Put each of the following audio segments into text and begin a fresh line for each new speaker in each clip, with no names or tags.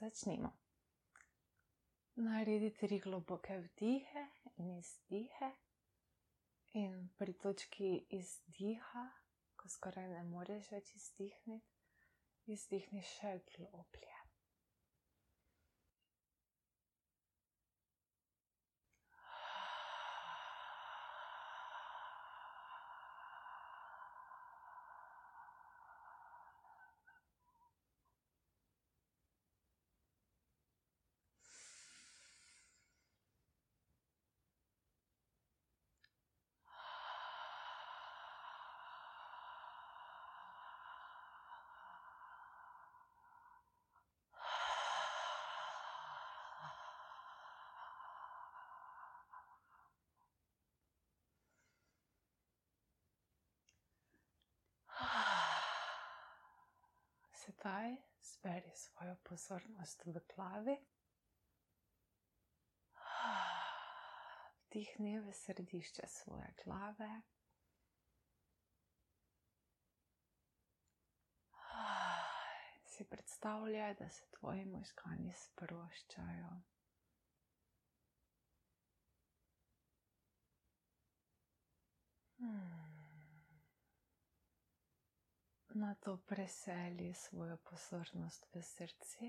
začnimo. Naredi tri globoke vdihe in izdihe. In pri točki izdiha, ko skoraj ne moreš več izdihniti, izdihni še globlje. Sedaj zberi svojo pozornost v glavi. Vdihni v središče svoje glave. Si predstavljaj, da se tvoji možgani sproščajo. Nato preseli svojo pozornost v srce.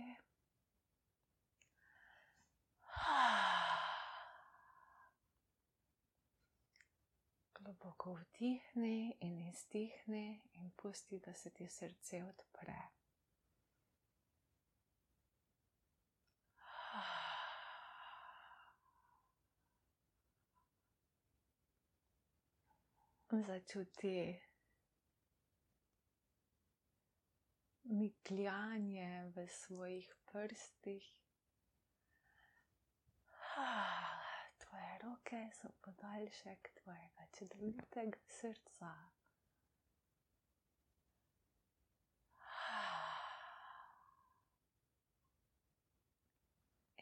Globoko vdihni in izdihni, in pusti, da se ti srce odpre. Začuti mikljanje v svojih prstih. Tvoje roke so podaljšek tvojega čudovitega srca.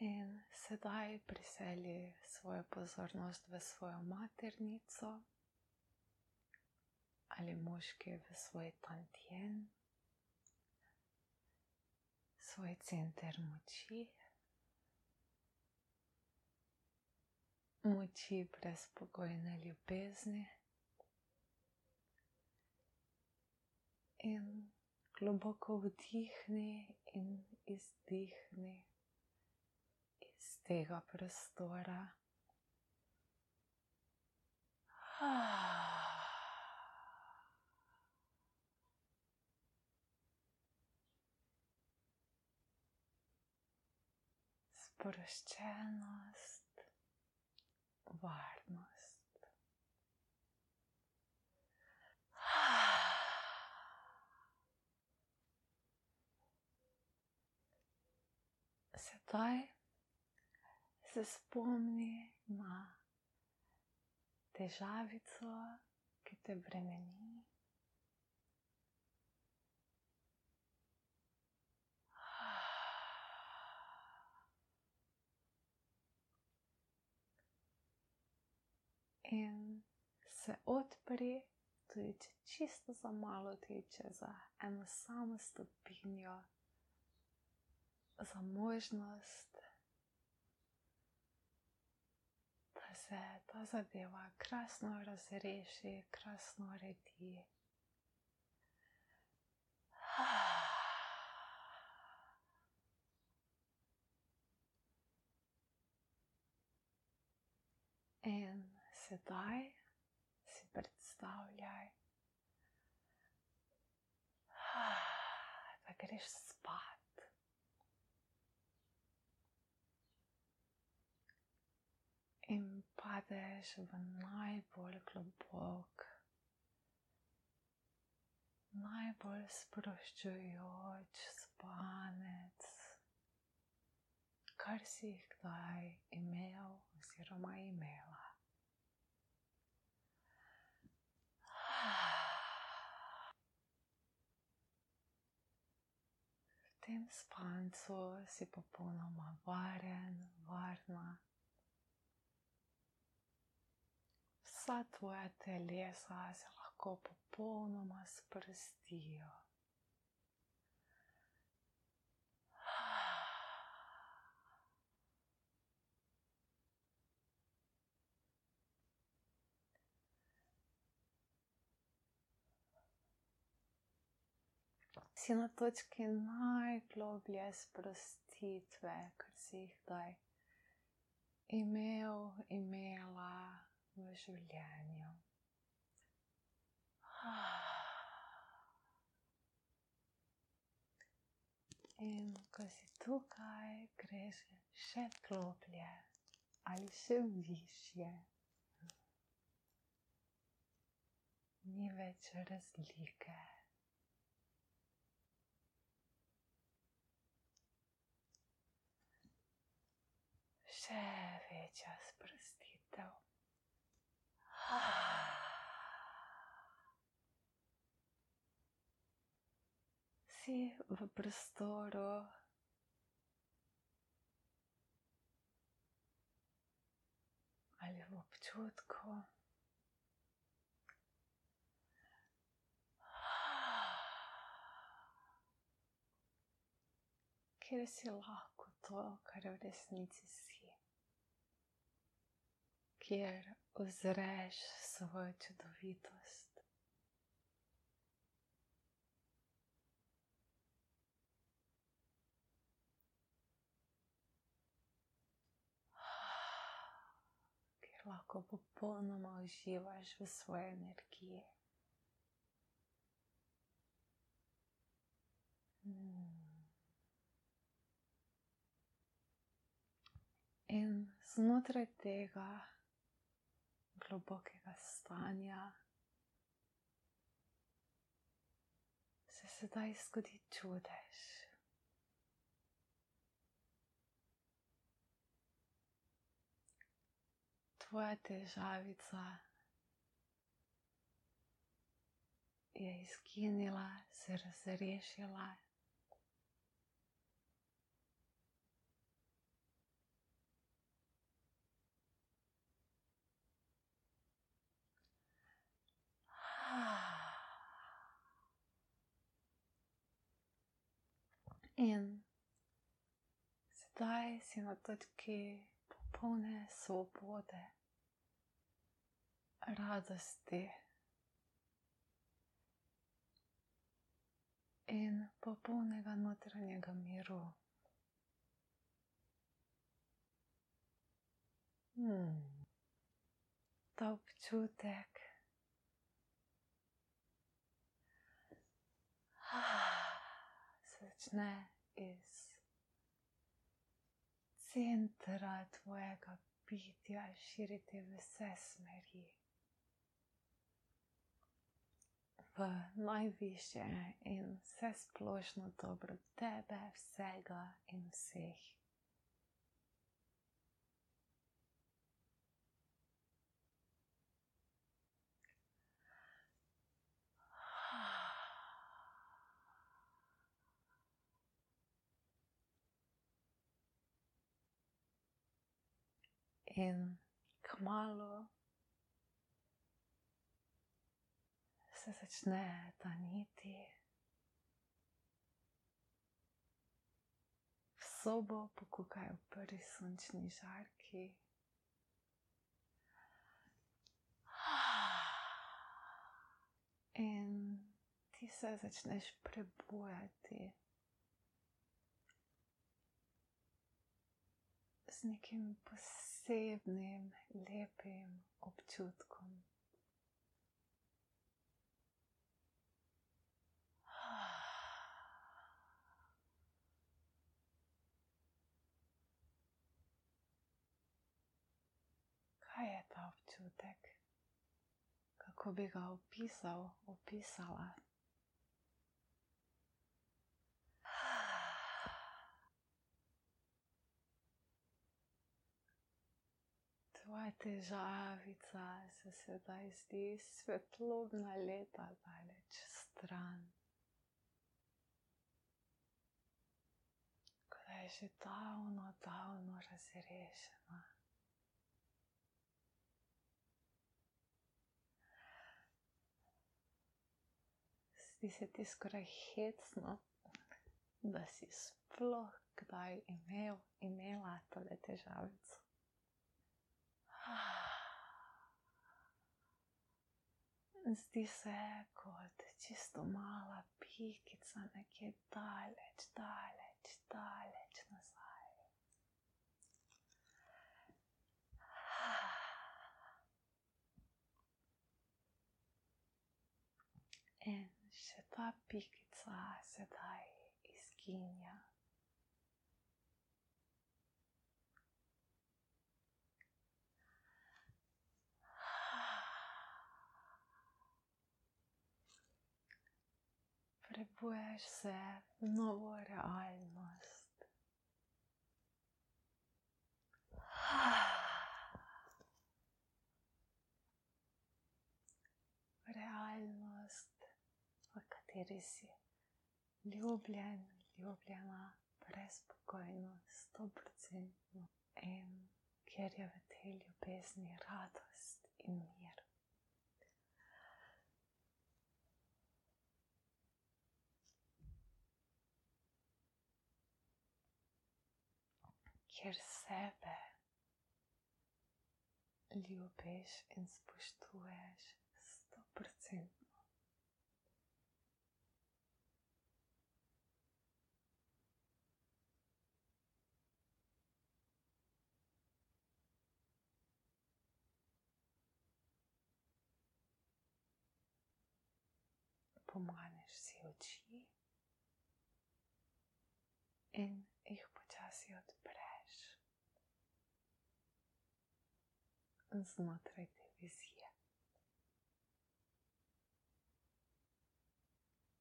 In sedaj preseli svojo pozornost v svojo maternico ali moški v svoj tantien, svoj center moči. Moči brezpogojne ljubezni. In globoko vdihni in izdihni iz tega prostora. Sproščenost, varnost. Sedaj se spomni na težavico, ki te bremeni. In se odpri, tudi če čisto za malo teče, za eno samo stopinjo, za možnost, da se ta zadeva krasno razreši, krasno uredi. In sedaj si predstavljaj, da greš spat. In padeš v najbolj globok, najbolj sproščujoč spanec, kar si jih kdaj imel oziroma imela. Tem spancu si popolnoma varen, varna. Vsa tvoja telesa se lahko popolnoma sprostijo. Si na točki najgloblje sprostitve, kar si jih kdaj imel, imela v življenju. In ko si tukaj, greš še globlje ali še više. Ni več razlike. Večja sprostitev. Si v prostoru. Ali v občutku. Kjer si lahko to, kar v. Kjer ozreš svojo čudovitost. Lahko popolnoma uživaš v svoji energiji. In znotraj tega globokega stanja se sedaj zgodi čudež. Tvoja težavica je izginila, se razrešila. In sedaj si na točki popolne svobode, radosti in popolnega notranjega miru. Ta občutek. Se začne iz centra tvojega bitja širiti v vse smeri. V najvišje in vsesplošno dobro tebe, vsega in vseh. In kmalu se začne daniti. V sobo pokukajo prvi sončni žarki. In ti se začneš prebujati. Z nekim posebnim, lepim občutkom. Kaj je ta občutek? Kako bi ga opisal, opisala? Tvoja težavica se sedaj zdi svetlobna leta daleč stran. Kot da je že davno, davno razrešena. Zdi se ti skoraj hecno, da si sploh kdaj imel, imela tole težavico. Zdi se kot čisto mala pikica nekje daleč, daleč, daleč nazaj. In še ta pikica sedaj izginja. Prebuješ se novo realnost. Realnost, v kateri si ljubljen, ljubljena, brezpogojno, stoprocentno in kjer je v tej ljubezni radost in mir. Kjer sebe ljubiš in spoštuješ stoprocentno. Pomagneš si oči in Znotraj te vizije.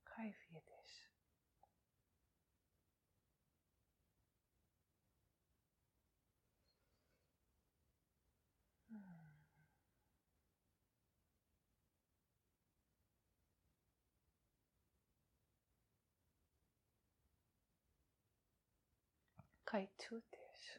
Kaj vidiš? Kaj čutiš?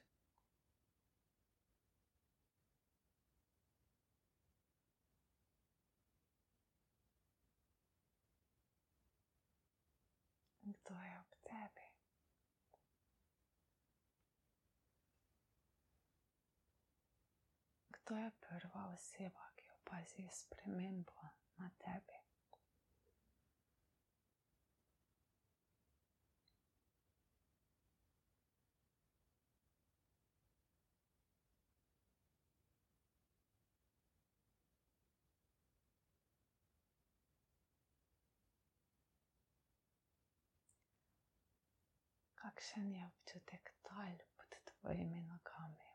Kdo je ob tebi? Kdo je prva oseba, ki opazi spremembo na tebi? Kakšen je občutek tal pod tvojimi nogami?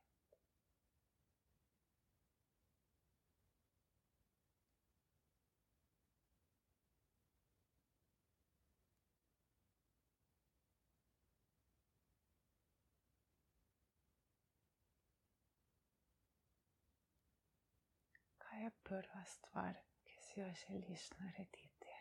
Je prva stvar, ki si jo želiš narediti?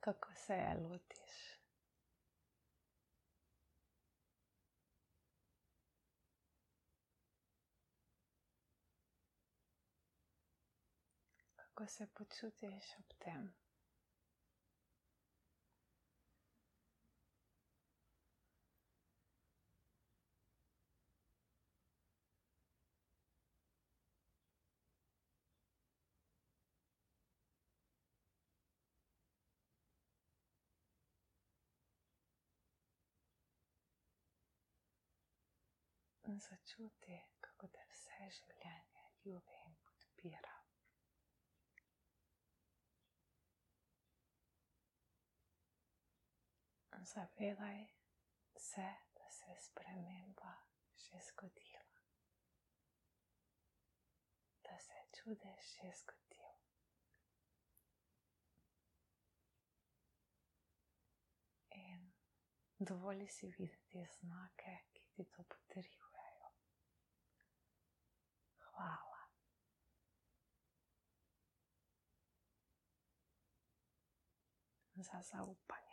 Kako se je lotiš? Kako se počutiš ob tem? Začuti, kako te vse življenje ljubi in podpira. Zavedaj se, da se je sprememba že zgodila, da se je čudež že zgodil. In dovoli si videti znake, ki ti to potrjujejo. Hvala. Za zaupanje.